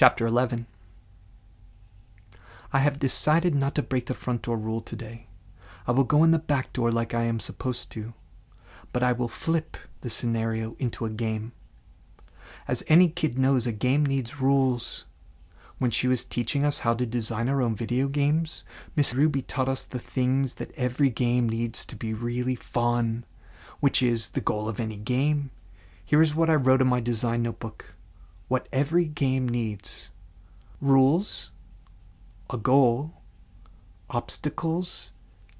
Chapter 11 I have decided not to break the front door rule today. I will go in the back door like I am supposed to, but I will flip the scenario into a game. As any kid knows, a game needs rules. When she was teaching us how to design our own video games, Miss Ruby taught us the things that every game needs to be really fun, which is the goal of any game. Here is what I wrote in my design notebook what every game needs rules, a goal, obstacles,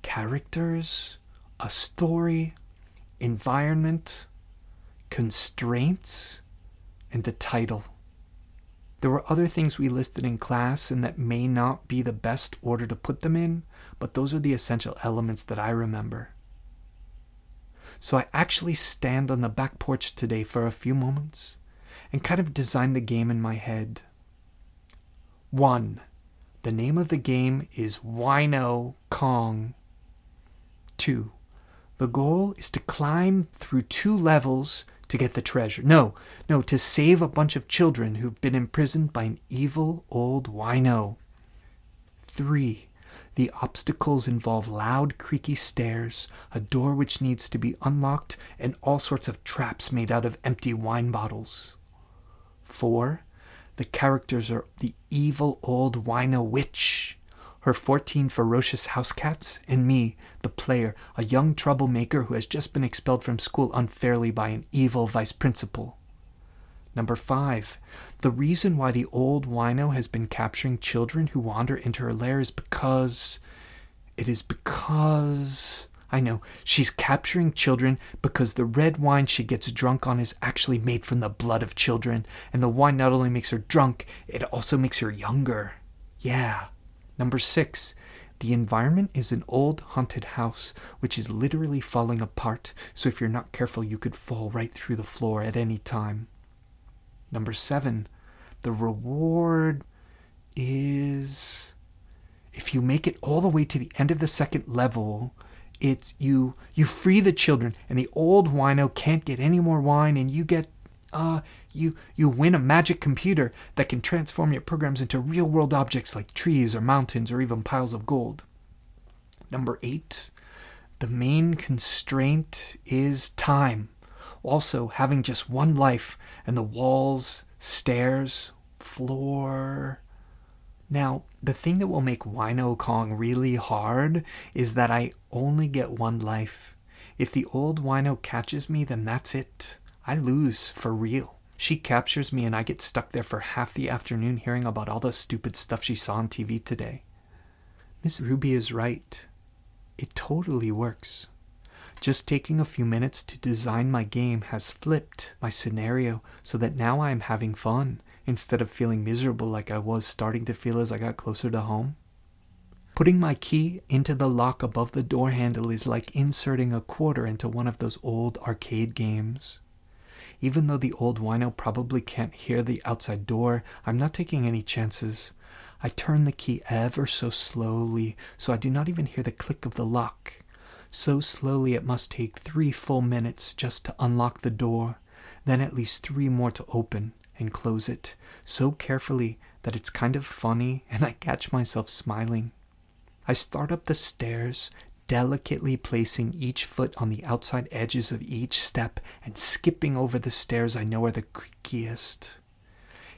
characters, a story, environment, constraints, and the title. There were other things we listed in class and that may not be the best order to put them in, but those are the essential elements that I remember. So I actually stand on the back porch today for a few moments and kind of design the game in my head. 1. The name of the game is Wino Kong. 2. The goal is to climb through two levels to get the treasure. No, no, to save a bunch of children who've been imprisoned by an evil old wino. 3. The obstacles involve loud, creaky stairs, a door which needs to be unlocked, and all sorts of traps made out of empty wine bottles. 4. The characters are the evil old wino witch, her 14 ferocious house cats, and me, the player, a young troublemaker who has just been expelled from school unfairly by an evil vice principal. Number 5. The reason why the old wino has been capturing children who wander into her lair is because. It is because. I know. She's capturing children because the red wine she gets drunk on is actually made from the blood of children, and the wine not only makes her drunk, it also makes her younger. Yeah. Number six, the environment is an old haunted house which is literally falling apart, so if you're not careful, you could fall right through the floor at any time. Number seven, the reward is if you make it all the way to the end of the second level, it's you you free the children and the old wino can't get any more wine and you get uh you you win a magic computer that can transform your programs into real world objects like trees or mountains or even piles of gold. Number 8 the main constraint is time. Also having just one life and the walls stairs floor now, the thing that will make Wino Kong really hard is that I only get one life. If the old Wino catches me, then that's it. I lose for real. She captures me and I get stuck there for half the afternoon hearing about all the stupid stuff she saw on TV today. Miss Ruby is right. It totally works. Just taking a few minutes to design my game has flipped my scenario so that now I am having fun instead of feeling miserable like I was starting to feel as I got closer to home. Putting my key into the lock above the door handle is like inserting a quarter into one of those old arcade games. Even though the old wino probably can't hear the outside door, I'm not taking any chances. I turn the key ever so slowly so I do not even hear the click of the lock. So slowly it must take three full minutes just to unlock the door, then at least three more to open and close it so carefully that it's kind of funny and I catch myself smiling. I start up the stairs, delicately placing each foot on the outside edges of each step and skipping over the stairs I know are the creakiest.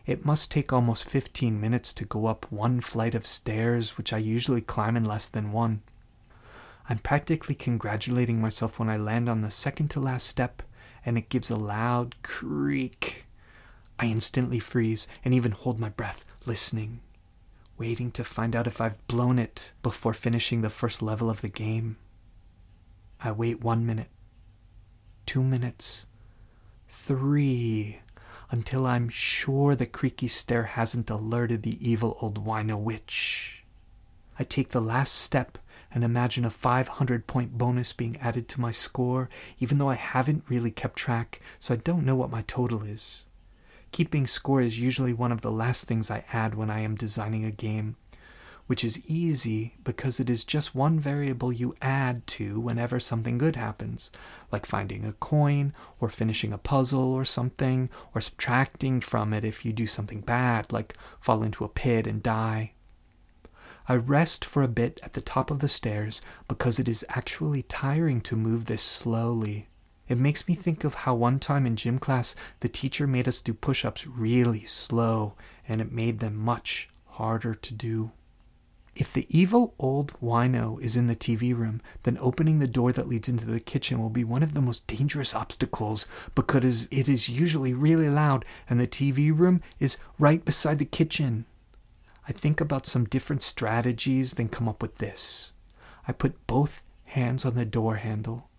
It must take almost 15 minutes to go up one flight of stairs, which I usually climb in less than one. I'm practically congratulating myself when I land on the second to last step and it gives a loud creak I instantly freeze and even hold my breath, listening, waiting to find out if I've blown it before finishing the first level of the game. I wait one minute, two minutes, three, until I'm sure the creaky stair hasn't alerted the evil old wino witch. I take the last step and imagine a 500 point bonus being added to my score, even though I haven't really kept track, so I don't know what my total is. Keeping score is usually one of the last things I add when I am designing a game. which is easy because it is just one variable you add to whenever something good happens, like finding a coin, or finishing a puzzle or something, or subtracting from it if you do something bad, like fall into a pit and die. I rest for a bit at the top of the stairs because it is actually tiring to move this slowly. It makes me think of how one time in gym class the teacher made us do push ups really slow and it made them much harder to do. If the evil old wino is in the TV room, then opening the door that leads into the kitchen will be one of the most dangerous obstacles because it is usually really loud and the TV room is right beside the kitchen. I think about some different strategies, then come up with this. I put both hands on the door handle,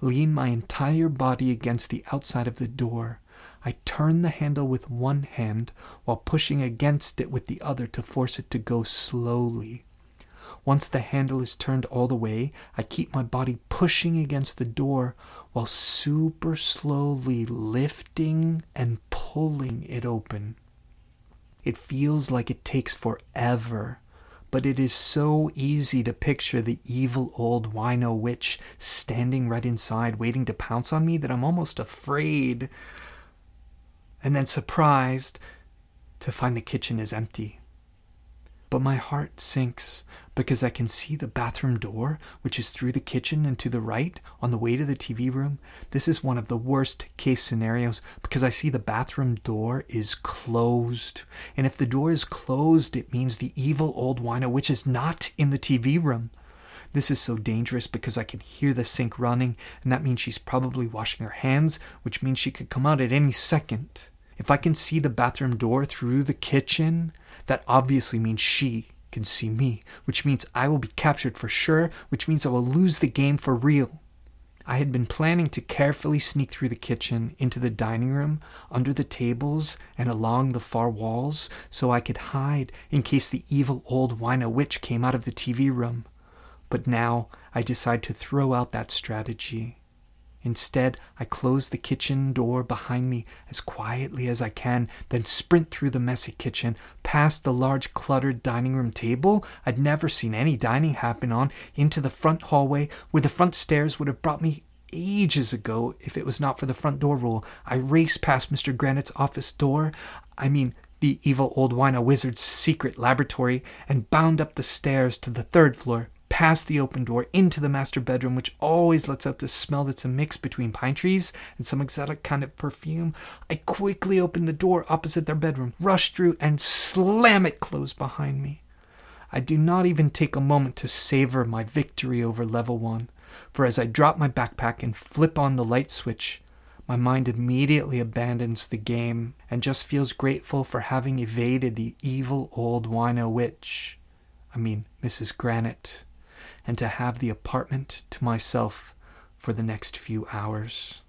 lean my entire body against the outside of the door. I turn the handle with one hand while pushing against it with the other to force it to go slowly. Once the handle is turned all the way, I keep my body pushing against the door while super slowly lifting and pulling it open. It feels like it takes forever, but it is so easy to picture the evil old wino witch standing right inside, waiting to pounce on me, that I'm almost afraid and then surprised to find the kitchen is empty. But my heart sinks because I can see the bathroom door, which is through the kitchen and to the right on the way to the TV room. This is one of the worst case scenarios because I see the bathroom door is closed. And if the door is closed, it means the evil old wino witch is not in the TV room. This is so dangerous because I can hear the sink running, and that means she's probably washing her hands, which means she could come out at any second. If I can see the bathroom door through the kitchen, that obviously means she can see me, which means I will be captured for sure, which means I will lose the game for real. I had been planning to carefully sneak through the kitchen, into the dining room, under the tables, and along the far walls so I could hide in case the evil old wino witch came out of the TV room. But now I decide to throw out that strategy. Instead, I close the kitchen door behind me as quietly as I can, then sprint through the messy kitchen, past the large cluttered dining room table I'd never seen any dining happen on, into the front hallway where the front stairs would have brought me ages ago if it was not for the front door rule. I race past Mr. Granite's office door, I mean, the evil old wino wizard's secret laboratory, and bound up the stairs to the third floor past the open door into the master bedroom, which always lets out this smell that's a mix between pine trees and some exotic kind of perfume. I quickly open the door opposite their bedroom, rush through, and slam it closed behind me. I do not even take a moment to savor my victory over level one, for as I drop my backpack and flip on the light switch, my mind immediately abandons the game and just feels grateful for having evaded the evil old wino witch. I mean, Mrs. Granite and to have the apartment to myself for the next few hours.